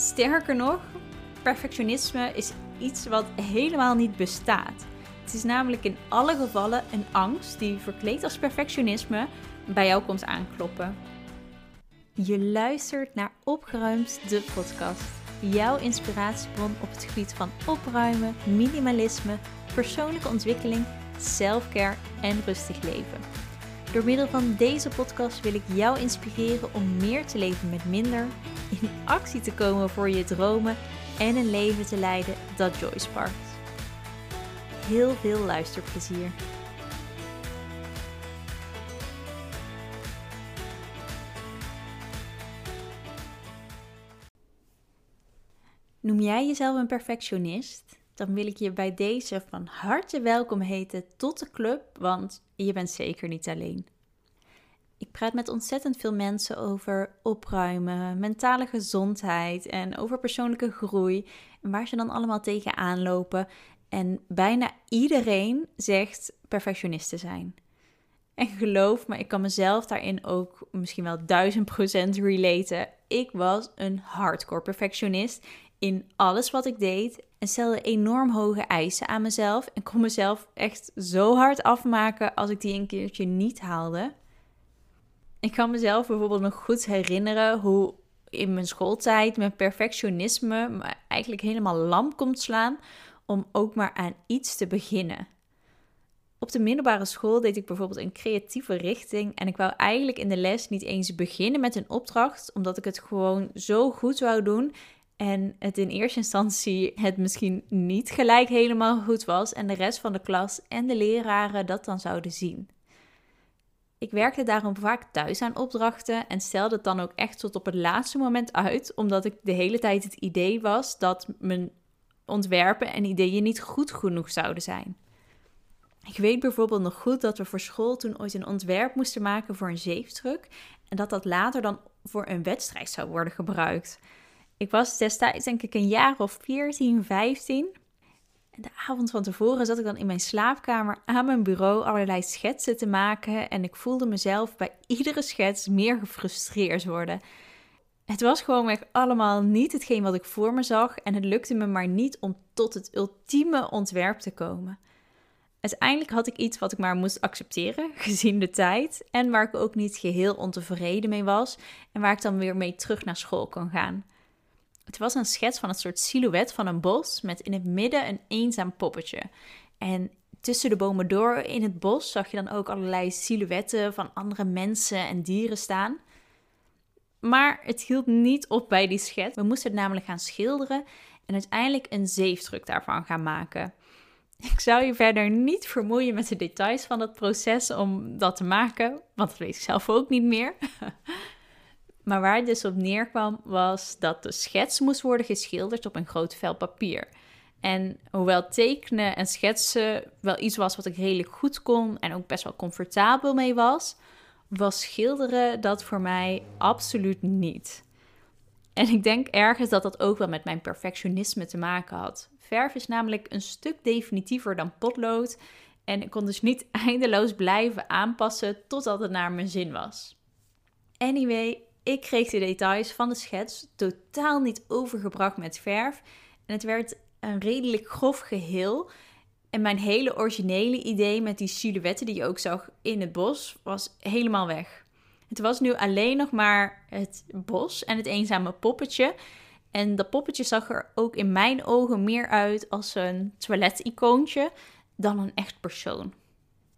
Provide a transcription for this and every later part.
Sterker nog, perfectionisme is iets wat helemaal niet bestaat. Het is namelijk in alle gevallen een angst die verkleed als perfectionisme bij jou komt aankloppen. Je luistert naar Opgeruimd, de podcast. Jouw inspiratiebron op het gebied van opruimen, minimalisme, persoonlijke ontwikkeling, selfcare en rustig leven. Door middel van deze podcast wil ik jou inspireren om meer te leven met minder, in actie te komen voor je dromen en een leven te leiden dat joy sparkt. Heel veel luisterplezier. Noem jij jezelf een perfectionist? Dan wil ik je bij deze van harte welkom heten tot de club, want je bent zeker niet alleen. Ik praat met ontzettend veel mensen over opruimen, mentale gezondheid en over persoonlijke groei en waar ze dan allemaal tegenaan lopen. En bijna iedereen zegt perfectionist te zijn. En geloof me, ik kan mezelf daarin ook misschien wel duizend procent relaten. Ik was een hardcore perfectionist in alles wat ik deed en stelde enorm hoge eisen aan mezelf en kon mezelf echt zo hard afmaken als ik die een keertje niet haalde. Ik kan mezelf bijvoorbeeld nog goed herinneren hoe in mijn schooltijd mijn perfectionisme me eigenlijk helemaal lam komt slaan om ook maar aan iets te beginnen. Op de middelbare school deed ik bijvoorbeeld een creatieve richting en ik wou eigenlijk in de les niet eens beginnen met een opdracht, omdat ik het gewoon zo goed wou doen en het in eerste instantie het misschien niet gelijk helemaal goed was en de rest van de klas en de leraren dat dan zouden zien. Ik werkte daarom vaak thuis aan opdrachten en stelde het dan ook echt tot op het laatste moment uit, omdat ik de hele tijd het idee was dat mijn ontwerpen en ideeën niet goed genoeg zouden zijn. Ik weet bijvoorbeeld nog goed dat we voor school toen ooit een ontwerp moesten maken voor een zeeftruck en dat dat later dan voor een wedstrijd zou worden gebruikt. Ik was destijds denk ik een jaar of 14, 15 de avond van tevoren zat ik dan in mijn slaapkamer aan mijn bureau allerlei schetsen te maken en ik voelde mezelf bij iedere schets meer gefrustreerd worden. Het was gewoonweg allemaal niet hetgeen wat ik voor me zag en het lukte me maar niet om tot het ultieme ontwerp te komen. Uiteindelijk had ik iets wat ik maar moest accepteren, gezien de tijd, en waar ik ook niet geheel ontevreden mee was en waar ik dan weer mee terug naar school kon gaan. Het was een schets van een soort silhouet van een bos met in het midden een eenzaam poppetje. En tussen de bomen door in het bos zag je dan ook allerlei silhouetten van andere mensen en dieren staan. Maar het hield niet op bij die schets. We moesten het namelijk gaan schilderen en uiteindelijk een zeefdruk daarvan gaan maken. Ik zou je verder niet vermoeien met de details van het proces om dat te maken, want dat weet ik zelf ook niet meer. Maar waar het dus op neerkwam was dat de schets moest worden geschilderd op een groot vel papier. En hoewel tekenen en schetsen wel iets was wat ik redelijk goed kon en ook best wel comfortabel mee was, was schilderen dat voor mij absoluut niet. En ik denk ergens dat dat ook wel met mijn perfectionisme te maken had. Verf is namelijk een stuk definitiever dan potlood en ik kon dus niet eindeloos blijven aanpassen totdat het naar mijn zin was. Anyway, ik kreeg de details van de schets totaal niet overgebracht met verf. En het werd een redelijk grof geheel. En mijn hele originele idee met die silhouetten die je ook zag in het bos was helemaal weg. Het was nu alleen nog maar het bos en het eenzame poppetje. En dat poppetje zag er ook in mijn ogen meer uit als een toileticoontje dan een echt persoon.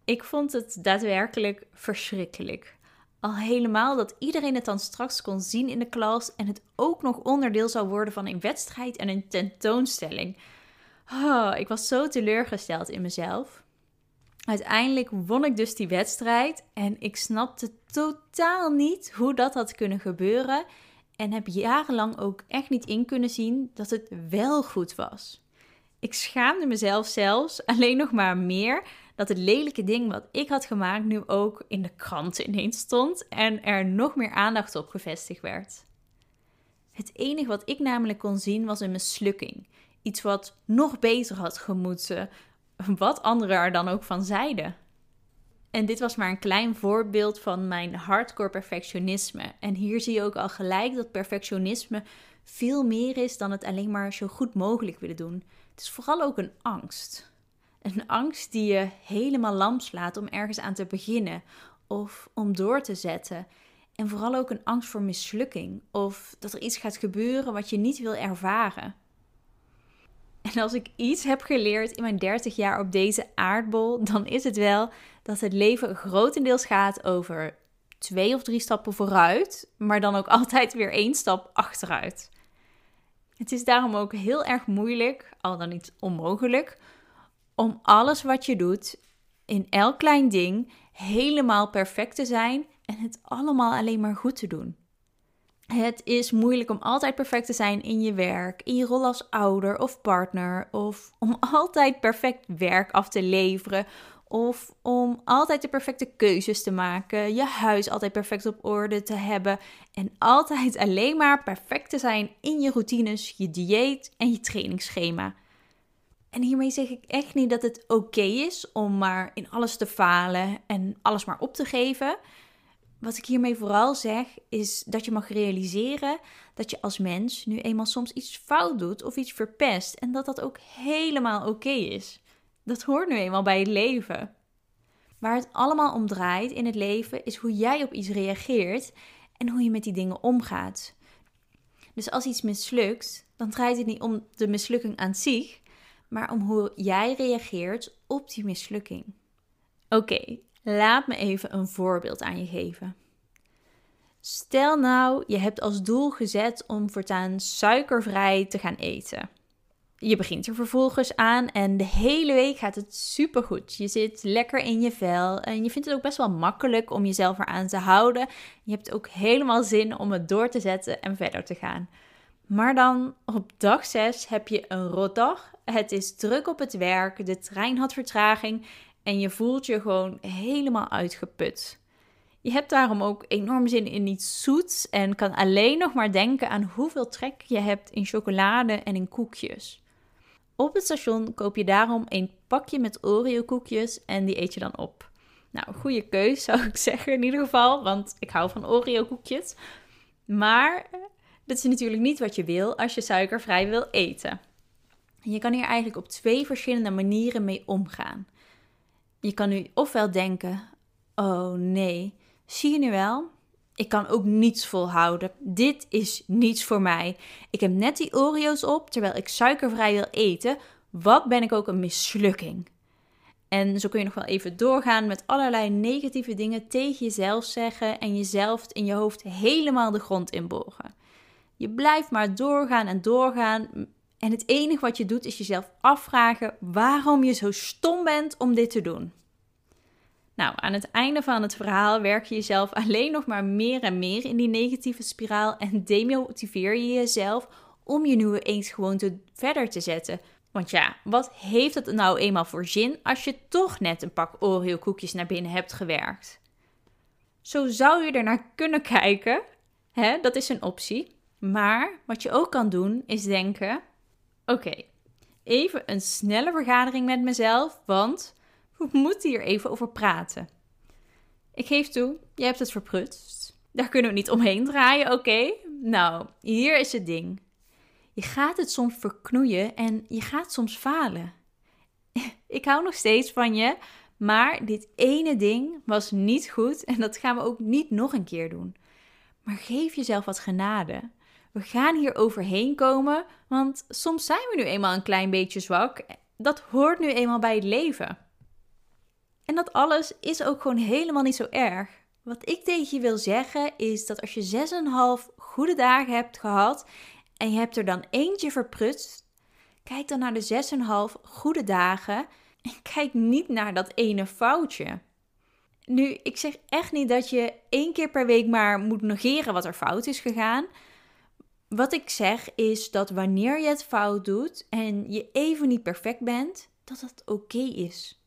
Ik vond het daadwerkelijk verschrikkelijk. Al helemaal dat iedereen het dan straks kon zien in de klas en het ook nog onderdeel zou worden van een wedstrijd en een tentoonstelling. Oh, ik was zo teleurgesteld in mezelf. Uiteindelijk won ik dus die wedstrijd en ik snapte totaal niet hoe dat had kunnen gebeuren en heb jarenlang ook echt niet in kunnen zien dat het wel goed was. Ik schaamde mezelf zelfs alleen nog maar meer dat het lelijke ding wat ik had gemaakt nu ook in de krant ineens stond en er nog meer aandacht op gevestigd werd. Het enige wat ik namelijk kon zien was een mislukking. Iets wat nog beter had gemoeten, wat anderen er dan ook van zeiden. En dit was maar een klein voorbeeld van mijn hardcore perfectionisme. En hier zie je ook al gelijk dat perfectionisme veel meer is dan het alleen maar zo goed mogelijk willen doen. Het is vooral ook een angst. Een angst die je helemaal lam slaat om ergens aan te beginnen of om door te zetten. En vooral ook een angst voor mislukking of dat er iets gaat gebeuren wat je niet wil ervaren. En als ik iets heb geleerd in mijn 30 jaar op deze aardbol, dan is het wel dat het leven grotendeels gaat over twee of drie stappen vooruit, maar dan ook altijd weer één stap achteruit. Het is daarom ook heel erg moeilijk, al dan niet onmogelijk, om alles wat je doet, in elk klein ding, helemaal perfect te zijn en het allemaal alleen maar goed te doen. Het is moeilijk om altijd perfect te zijn in je werk, in je rol als ouder of partner, of om altijd perfect werk af te leveren, of om altijd de perfecte keuzes te maken, je huis altijd perfect op orde te hebben en altijd alleen maar perfect te zijn in je routines, je dieet en je trainingsschema. En hiermee zeg ik echt niet dat het oké is om maar in alles te falen en alles maar op te geven. Wat ik hiermee vooral zeg, is dat je mag realiseren dat je als mens nu eenmaal soms iets fout doet of iets verpest en dat dat ook helemaal oké is. Dat hoort nu eenmaal bij het leven. Waar het allemaal om draait in het leven is hoe jij op iets reageert en hoe je met die dingen omgaat. Dus als iets mislukt, dan draait het niet om de mislukking aan zich, maar om hoe jij reageert op die mislukking. Oké, laat me even een voorbeeld aan je geven. Stel nou, je hebt als doel gezet om voortaan suikervrij te gaan eten. Je begint er vervolgens aan en de hele week gaat het supergoed. Je zit lekker in je vel en je vindt het ook best wel makkelijk om jezelf eraan te houden. Je hebt ook helemaal zin om het door te zetten en verder te gaan. Maar dan op dag 6 heb je een rotdag. Het is druk op het werk, de trein had vertraging en je voelt je gewoon helemaal uitgeput. Je hebt daarom ook enorm zin in iets zoets en kan alleen nog maar denken aan hoeveel trek je hebt in chocolade en in koekjes. Op het station koop je daarom een pakje met Oreo koekjes en die eet je dan op. Nou, goede keus zou ik zeggen in ieder geval, want ik hou van Oreo koekjes. Maar dat is natuurlijk niet wat je wil als je suikervrij wil eten. Je kan hier eigenlijk op twee verschillende manieren mee omgaan. Je kan nu ofwel denken: oh nee, zie je nu wel? Ik kan ook niets volhouden. Dit is niets voor mij. Ik heb net die Oreo's op terwijl ik suikervrij wil eten. Wat ben ik ook een mislukking? En zo kun je nog wel even doorgaan met allerlei negatieve dingen tegen jezelf zeggen en jezelf in je hoofd helemaal de grond inboren. Je blijft maar doorgaan en doorgaan. En het enige wat je doet is jezelf afvragen waarom je zo stom bent om dit te doen. Nou, aan het einde van het verhaal werk je jezelf alleen nog maar meer en meer in die negatieve spiraal en demotiveer je jezelf om je nieuwe eetgewoonte verder te zetten. Want ja, wat heeft het nou eenmaal voor zin als je toch net een pak Oreo koekjes naar binnen hebt gewerkt? Zo zou je er naar kunnen kijken. Hè? Dat is een optie. Maar wat je ook kan doen is denken: oké, even een snelle vergadering met mezelf, want we moeten hier even over praten. Ik geef toe, je hebt het verprutst. Daar kunnen we niet omheen draaien, oké? Nou, hier is het ding. Je gaat het soms verknoeien en je gaat soms falen. Ik hou nog steeds van je, maar dit ene ding was niet goed en dat gaan we ook niet nog een keer doen. Maar geef jezelf wat genade. We gaan hier overheen komen, want soms zijn we nu eenmaal een klein beetje zwak. Dat hoort nu eenmaal bij het leven. En dat alles is ook gewoon helemaal niet zo erg. Wat ik tegen je wil zeggen is dat als je 6,5 goede dagen hebt gehad en je hebt er dan eentje verprutst, kijk dan naar de 6,5 goede dagen en kijk niet naar dat ene foutje. Nu, ik zeg echt niet dat je één keer per week maar moet negeren wat er fout is gegaan. Wat ik zeg is dat wanneer je het fout doet en je even niet perfect bent, dat dat oké is.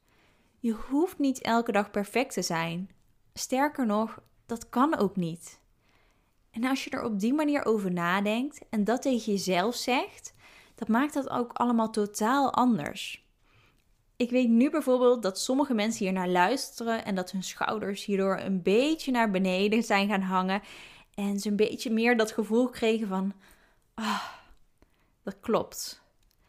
Je hoeft niet elke dag perfect te zijn. Sterker nog, dat kan ook niet. En als je er op die manier over nadenkt en dat tegen jezelf zegt, dat maakt dat ook allemaal totaal anders. Ik weet nu bijvoorbeeld dat sommige mensen hier naar luisteren en dat hun schouders hierdoor een beetje naar beneden zijn gaan hangen. En ze een beetje meer dat gevoel kregen van, ah, dat klopt.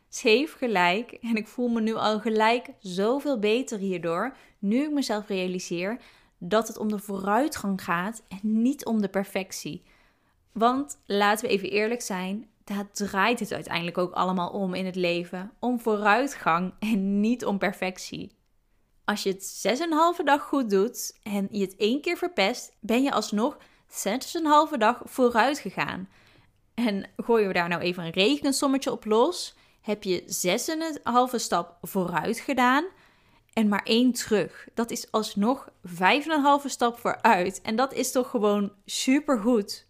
Ze heeft gelijk en ik voel me nu al gelijk zoveel beter hierdoor, nu ik mezelf realiseer dat het om de vooruitgang gaat en niet om de perfectie. Want laten we even eerlijk zijn, daar draait het uiteindelijk ook allemaal om in het leven. Om vooruitgang en niet om perfectie. Als je het zes en een halve dag goed doet en je het één keer verpest, ben je alsnog zes en een halve dag vooruit gegaan. En gooien we daar nou even een rekensommetje op los, heb je zes en een halve stap vooruit gedaan en maar één terug. Dat is alsnog vijf en een halve stap vooruit. En dat is toch gewoon supergoed.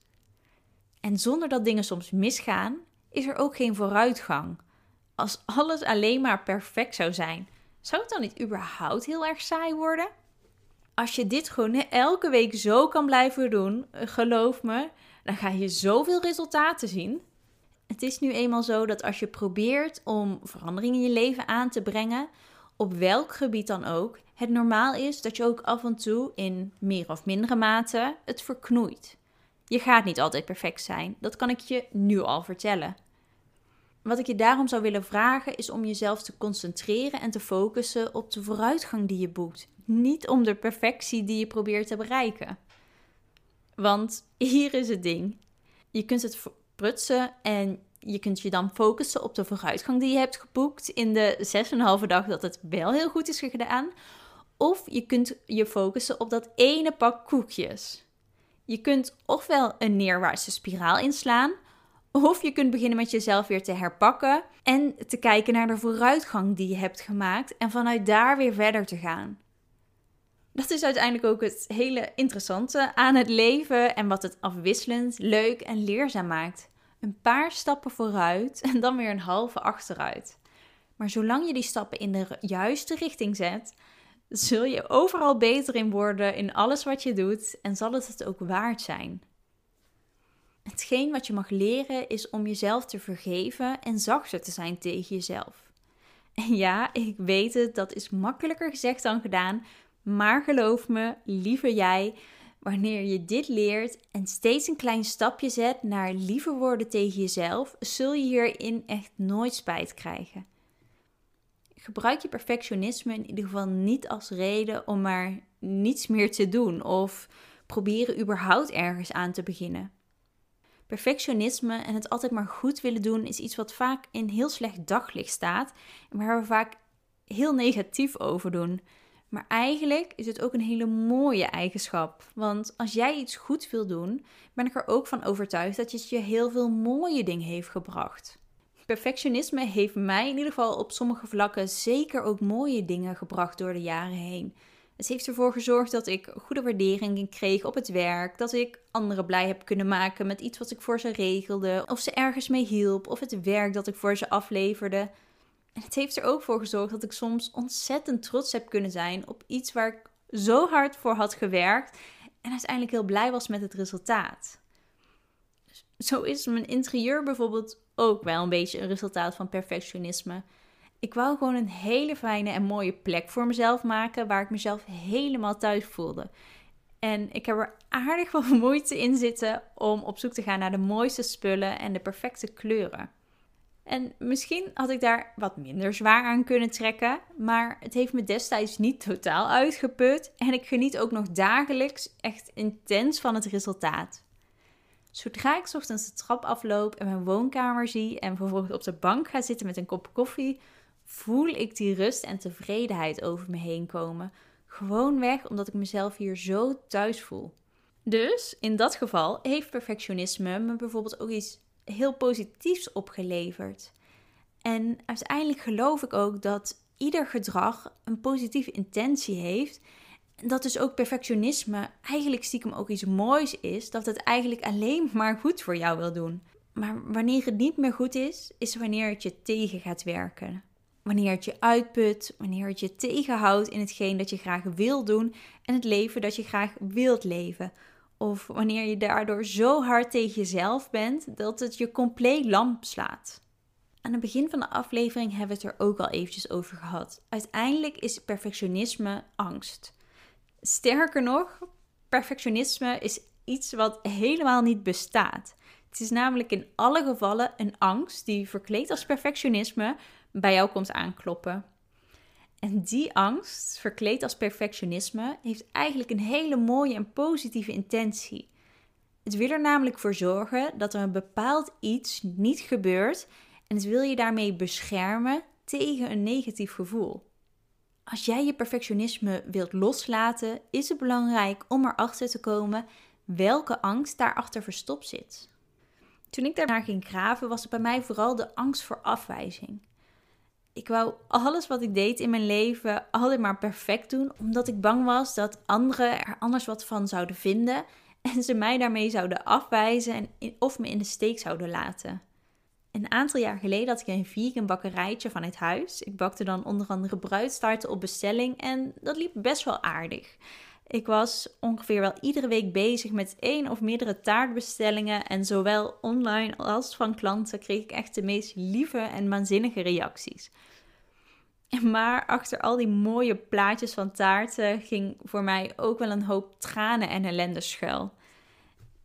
En zonder dat dingen soms misgaan, is er ook geen vooruitgang. Als alles alleen maar perfect zou zijn, zou het dan niet überhaupt heel erg saai worden? Als je dit gewoon elke week zo kan blijven doen, geloof me, dan ga je zoveel resultaten zien. Het is nu eenmaal zo dat als je probeert om verandering in je leven aan te brengen, op welk gebied dan ook, het normaal is dat je ook af en toe in meer of mindere mate het verknoeit. Je gaat niet altijd perfect zijn, dat kan ik je nu al vertellen. Wat ik je daarom zou willen vragen is om jezelf te concentreren en te focussen op de vooruitgang die je boekt, niet om de perfectie die je probeert te bereiken. Want hier is het ding. Je kunt het prutsen en je kunt je dan focussen op de vooruitgang die je hebt geboekt in de 6,5 dag dat het wel heel goed is gedaan. Of je kunt je focussen op dat ene pak koekjes. Je kunt ofwel een neerwaartse spiraal inslaan, of je kunt beginnen met jezelf weer te herpakken en te kijken naar de vooruitgang die je hebt gemaakt en vanuit daar weer verder te gaan. Dat is uiteindelijk ook het hele interessante aan het leven en wat het afwisselend, leuk en leerzaam maakt. Een paar stappen vooruit en dan weer een halve achteruit. Maar zolang je die stappen in de juiste richting zet, zul je overal beter in worden in alles wat je doet en zal het het ook waard zijn. Hetgeen wat je mag leren is om jezelf te vergeven en zachter te zijn tegen jezelf. En ja, ik weet het, dat is makkelijker gezegd dan gedaan, maar geloof me, liever jij, wanneer je dit leert en steeds een klein stapje zet naar liever worden tegen jezelf, zul je hierin echt nooit spijt krijgen. Gebruik je perfectionisme in ieder geval niet als reden om maar niets meer te doen of proberen überhaupt ergens aan te beginnen. Perfectionisme en het altijd maar goed willen doen is iets wat vaak in heel slecht daglicht staat en waar we vaak heel negatief over doen. Maar eigenlijk is het ook een hele mooie eigenschap. Want als jij iets goed wil doen, ben ik er ook van overtuigd dat het je heel veel mooie dingen heeft gebracht. Perfectionisme heeft mij in ieder geval op sommige vlakken zeker ook mooie dingen gebracht door de jaren heen. Het heeft ervoor gezorgd dat ik goede waardering kreeg op het werk, dat ik anderen blij heb kunnen maken met iets wat ik voor ze regelde, of ze ergens mee hielp, of het werk dat ik voor ze afleverde. En het heeft er ook voor gezorgd dat ik soms ontzettend trots heb kunnen zijn op iets waar ik zo hard voor had gewerkt en uiteindelijk heel blij was met het resultaat. Zo is mijn interieur bijvoorbeeld ook wel een beetje een resultaat van perfectionisme. Ik wou gewoon een hele fijne en mooie plek voor mezelf maken waar ik mezelf helemaal thuis voelde. En ik heb er aardig wat moeite in zitten om op zoek te gaan naar de mooiste spullen en de perfecte kleuren. En misschien had ik daar wat minder zwaar aan kunnen trekken, maar het heeft me destijds niet totaal uitgeput en ik geniet ook nog dagelijks echt intens van het resultaat. Zodra ik ochtends de trap afloop en mijn woonkamer zie en bijvoorbeeld op de bank ga zitten met een kop koffie, voel ik die rust en tevredenheid over me heen komen. Gewoon weg omdat ik mezelf hier zo thuis voel. Dus in dat geval heeft perfectionisme me bijvoorbeeld ook iets heel positiefs opgeleverd. En uiteindelijk geloof ik ook dat ieder gedrag een positieve intentie heeft. Dat dus ook perfectionisme eigenlijk stiekem ook iets moois is. Dat het eigenlijk alleen maar goed voor jou wil doen. Maar wanneer het niet meer goed is, is wanneer het je tegen gaat werken. Wanneer het je uitput, wanneer het je tegenhoudt in hetgeen dat je graag wil doen en het leven dat je graag wilt leven. Of wanneer je daardoor zo hard tegen jezelf bent dat het je compleet lamp slaat. Aan het begin van de aflevering hebben we het er ook al eventjes over gehad. Uiteindelijk is perfectionisme angst. Sterker nog, perfectionisme is iets wat helemaal niet bestaat. Het is namelijk in alle gevallen een angst die verkleed als perfectionisme bij jou komt aankloppen. En die angst, verkleed als perfectionisme, heeft eigenlijk een hele mooie en positieve intentie. Het wil er namelijk voor zorgen dat er een bepaald iets niet gebeurt en het wil je daarmee beschermen tegen een negatief gevoel. Als jij je perfectionisme wilt loslaten, is het belangrijk om erachter te komen welke angst daarachter verstopt zit. Toen ik daarnaar ging graven, was het bij mij vooral de angst voor afwijzing. Ik wou alles wat ik deed in mijn leven altijd maar perfect doen, omdat ik bang was dat anderen er anders wat van zouden vinden en ze mij daarmee zouden afwijzen en of me in de steek zouden laten. Een aantal jaar geleden had ik een vegan bakkerijtje van het huis. Ik bakte dan onder andere bruidstaarten op bestelling en dat liep best wel aardig. Ik was ongeveer wel iedere week bezig met één of meerdere taartbestellingen en zowel online als van klanten kreeg ik echt de meest lieve en waanzinnige reacties. Maar achter al die mooie plaatjes van taarten ging voor mij ook wel een hoop tranen en ellende schuil.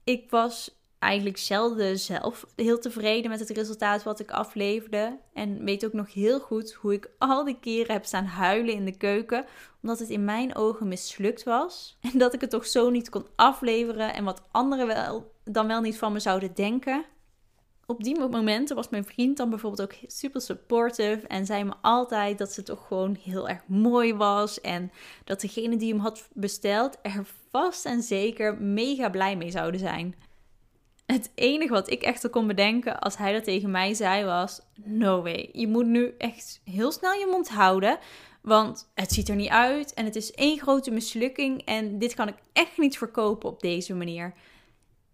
Ik was eigenlijk zelden zelf heel tevreden met het resultaat wat ik afleverde. En weet ook nog heel goed hoe ik al die keren heb staan huilen in de keuken. Omdat het in mijn ogen mislukt was. En dat ik het toch zo niet kon afleveren. En wat anderen wel, dan wel niet van me zouden denken. Op die momenten was mijn vriend dan bijvoorbeeld ook super supportive. En zei me altijd dat ze toch gewoon heel erg mooi was. En dat degene die hem had besteld er vast en zeker mega blij mee zouden zijn. Het enige wat ik echt kon bedenken als hij dat tegen mij zei was: No way, je moet nu echt heel snel je mond houden. Want het ziet er niet uit en het is één grote mislukking. En dit kan ik echt niet verkopen op deze manier.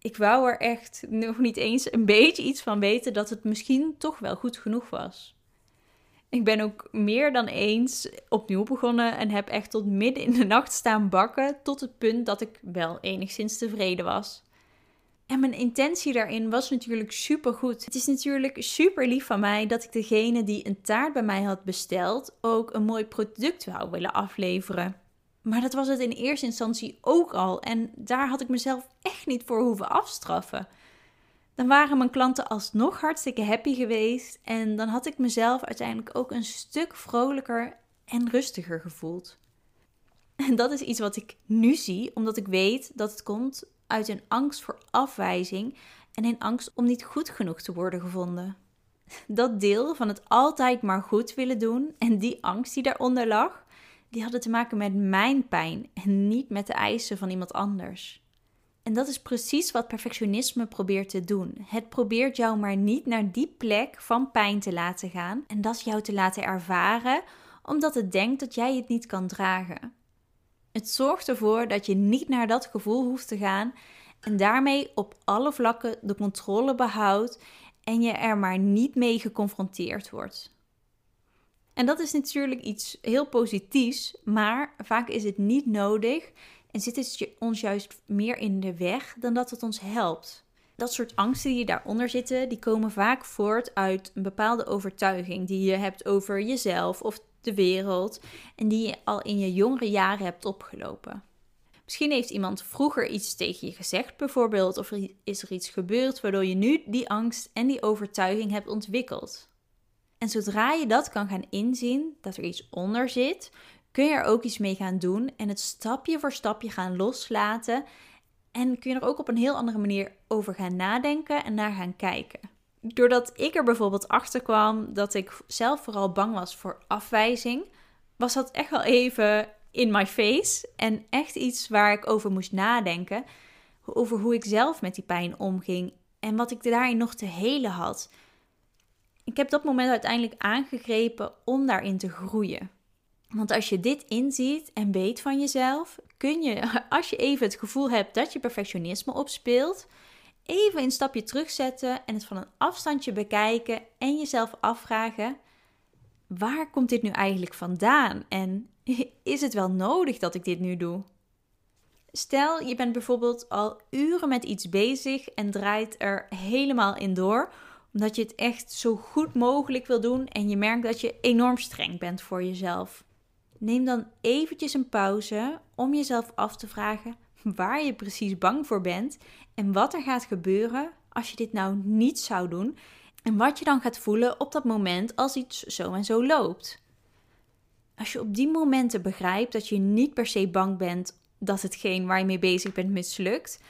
Ik wou er echt nog niet eens een beetje iets van weten dat het misschien toch wel goed genoeg was. Ik ben ook meer dan eens opnieuw begonnen en heb echt tot midden in de nacht staan bakken. Tot het punt dat ik wel enigszins tevreden was. En mijn intentie daarin was natuurlijk super goed. Het is natuurlijk super lief van mij dat ik degene die een taart bij mij had besteld ook een mooi product wou willen afleveren. Maar dat was het in eerste instantie ook al en daar had ik mezelf echt niet voor hoeven afstraffen. Dan waren mijn klanten alsnog hartstikke happy geweest en dan had ik mezelf uiteindelijk ook een stuk vrolijker en rustiger gevoeld. En dat is iets wat ik nu zie, omdat ik weet dat het komt uit een angst voor afwijzing en een angst om niet goed genoeg te worden gevonden. Dat deel van het altijd maar goed willen doen en die angst die daaronder lag, die hadden te maken met mijn pijn en niet met de eisen van iemand anders. En dat is precies wat perfectionisme probeert te doen. Het probeert jou maar niet naar die plek van pijn te laten gaan en dat jou te laten ervaren, omdat het denkt dat jij het niet kan dragen. Het zorgt ervoor dat je niet naar dat gevoel hoeft te gaan en daarmee op alle vlakken de controle behoudt en je er maar niet mee geconfronteerd wordt. En dat is natuurlijk iets heel positiefs, maar vaak is het niet nodig en zit het ons juist meer in de weg dan dat het ons helpt. Dat soort angsten die daaronder zitten, die komen vaak voort uit een bepaalde overtuiging die je hebt over jezelf of de wereld en die je al in je jongere jaren hebt opgelopen. Misschien heeft iemand vroeger iets tegen je gezegd, bijvoorbeeld, of is er iets gebeurd waardoor je nu die angst en die overtuiging hebt ontwikkeld. En zodra je dat kan gaan inzien, dat er iets onder zit, kun je er ook iets mee gaan doen en het stapje voor stapje gaan loslaten. En kun je er ook op een heel andere manier over gaan nadenken en naar gaan kijken doordat ik er bijvoorbeeld achter kwam dat ik zelf vooral bang was voor afwijzing, was dat echt wel even in my face. En echt iets waar ik over moest nadenken. Over hoe ik zelf met die pijn omging en wat ik daarin nog te helen had. Ik heb dat moment uiteindelijk aangegrepen om daarin te groeien. Want als je dit inziet en weet van jezelf, kun je, als je even het gevoel hebt dat je perfectionisme opspeelt, even een stapje terugzetten en het van een afstandje bekijken en jezelf afvragen: waar komt dit nu eigenlijk vandaan? En is het wel nodig dat ik dit nu doe? Stel, je bent bijvoorbeeld al uren met iets bezig en draait er helemaal in door, Omdat je het echt zo goed mogelijk wil doen en je merkt dat je enorm streng bent voor jezelf. Neem dan eventjes een pauze om jezelf af te vragen waar je precies bang voor bent en wat er gaat gebeuren als je dit nou niet zou doen en wat je dan gaat voelen op dat moment als iets zo en zo loopt. Als je op die momenten begrijpt dat je niet per se bang bent dat hetgeen waar je mee bezig bent mislukt,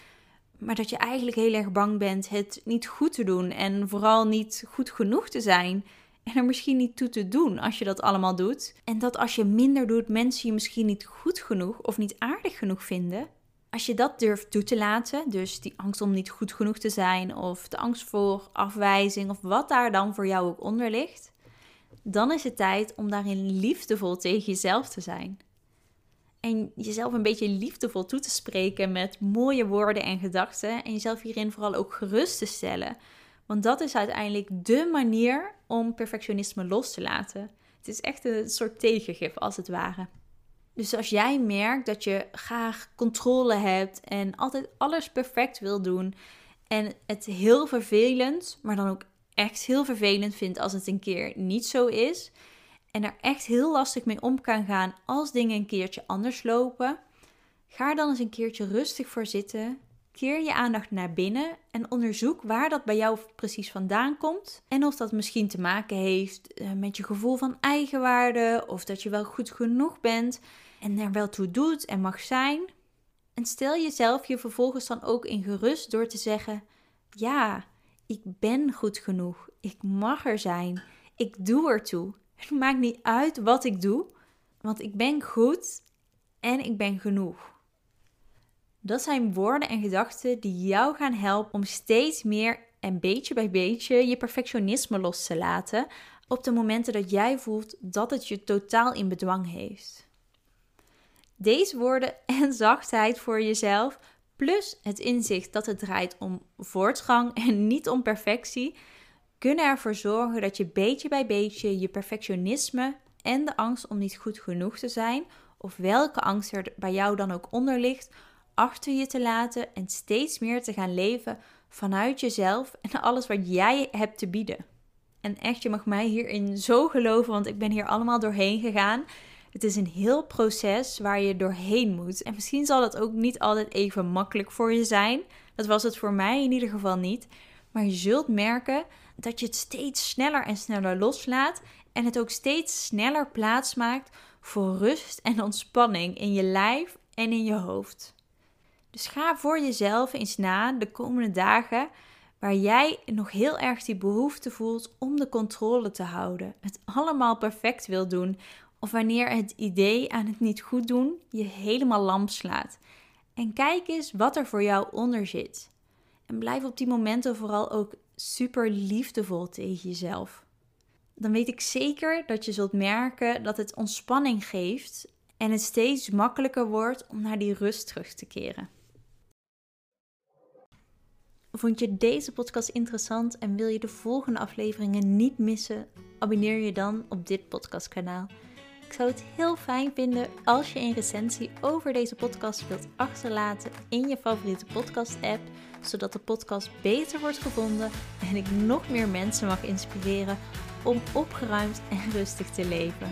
maar dat je eigenlijk heel erg bang bent het niet goed te doen en vooral niet goed genoeg te zijn en er misschien niet toe te doen als je dat allemaal doet. En dat als je minder doet, mensen je misschien niet goed genoeg of niet aardig genoeg vinden. Als je dat durft toe te laten, dus die angst om niet goed genoeg te zijn of de angst voor afwijzing of wat daar dan voor jou ook onder ligt, dan is het tijd om daarin liefdevol tegen jezelf te zijn. En jezelf een beetje liefdevol toe te spreken met mooie woorden en gedachten. En jezelf hierin vooral ook gerust te stellen. Want dat is uiteindelijk dé manier om perfectionisme los te laten. Het is echt een soort tegengif als het ware. Dus als jij merkt dat je graag controle hebt en altijd alles perfect wil doen en het heel vervelend, maar dan ook echt heel vervelend vindt als het een keer niet zo is en er echt heel lastig mee om kan gaan als dingen een keertje anders lopen, ga er dan eens een keertje rustig voor zitten. Keer je aandacht naar binnen en onderzoek waar dat bij jou precies vandaan komt. En of dat misschien te maken heeft eh, met je gevoel van eigenwaarde of dat je wel goed genoeg bent en er wel toe doet en mag zijn. En stel jezelf je vervolgens dan ook in gerust door te zeggen: Ja, ik ben goed genoeg. Ik mag er zijn. Ik doe ertoe. Het maakt niet uit wat ik doe, want ik ben goed en ik ben genoeg. Dat zijn woorden en gedachten die jou gaan helpen om steeds meer en beetje bij beetje je perfectionisme los te laten op de momenten dat jij voelt dat het je totaal in bedwang heeft. Deze woorden en zachtheid voor jezelf, plus het inzicht dat het draait om voortgang en niet om perfectie, kunnen ervoor zorgen dat je beetje bij beetje je perfectionisme en de angst om niet goed genoeg te zijn, of welke angst er bij jou dan ook onder ligt, achter je te laten en steeds meer te gaan leven vanuit jezelf en alles wat jij hebt te bieden. En echt, je mag mij hierin zo geloven, want ik ben hier allemaal doorheen gegaan. Het is een heel proces waar je doorheen moet. En misschien zal dat ook niet altijd even makkelijk voor je zijn. Dat was het voor mij in ieder geval niet. Maar je zult merken dat je het steeds sneller en sneller loslaat en het ook steeds sneller plaatsmaakt voor rust en ontspanning in je lijf en in je hoofd. Dus ga voor jezelf eens na de komende dagen waar jij nog heel erg die behoefte voelt om de controle te houden, het allemaal perfect wil doen, of wanneer het idee aan het niet goed doen je helemaal lamp slaat. En kijk eens wat er voor jou onder zit. En blijf op die momenten vooral ook super liefdevol tegen jezelf. Dan weet ik zeker dat je zult merken dat het ontspanning geeft en het steeds makkelijker wordt om naar die rust terug te keren. Vond je deze podcast interessant en wil je de volgende afleveringen niet missen? Abonneer je dan op dit podcastkanaal. Ik zou het heel fijn vinden als je een recensie over deze podcast wilt achterlaten in je favoriete podcast-app, zodat de podcast beter wordt gevonden en ik nog meer mensen mag inspireren om opgeruimd en rustig te leven.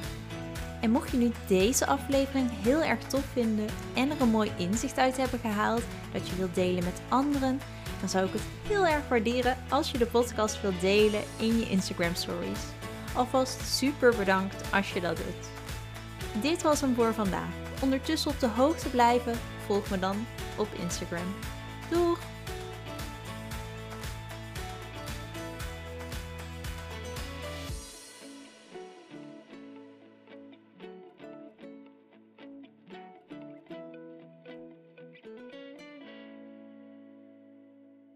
En mocht je nu deze aflevering heel erg tof vinden en er een mooi inzicht uit hebben gehaald dat je wilt delen met anderen, dan zou ik het heel erg waarderen als je de podcast wilt delen in je Instagram stories. Alvast super bedankt als je dat doet. Dit was hem voor vandaag. Ondertussen op de hoogte blijven, volg me dan op Instagram. Doeg!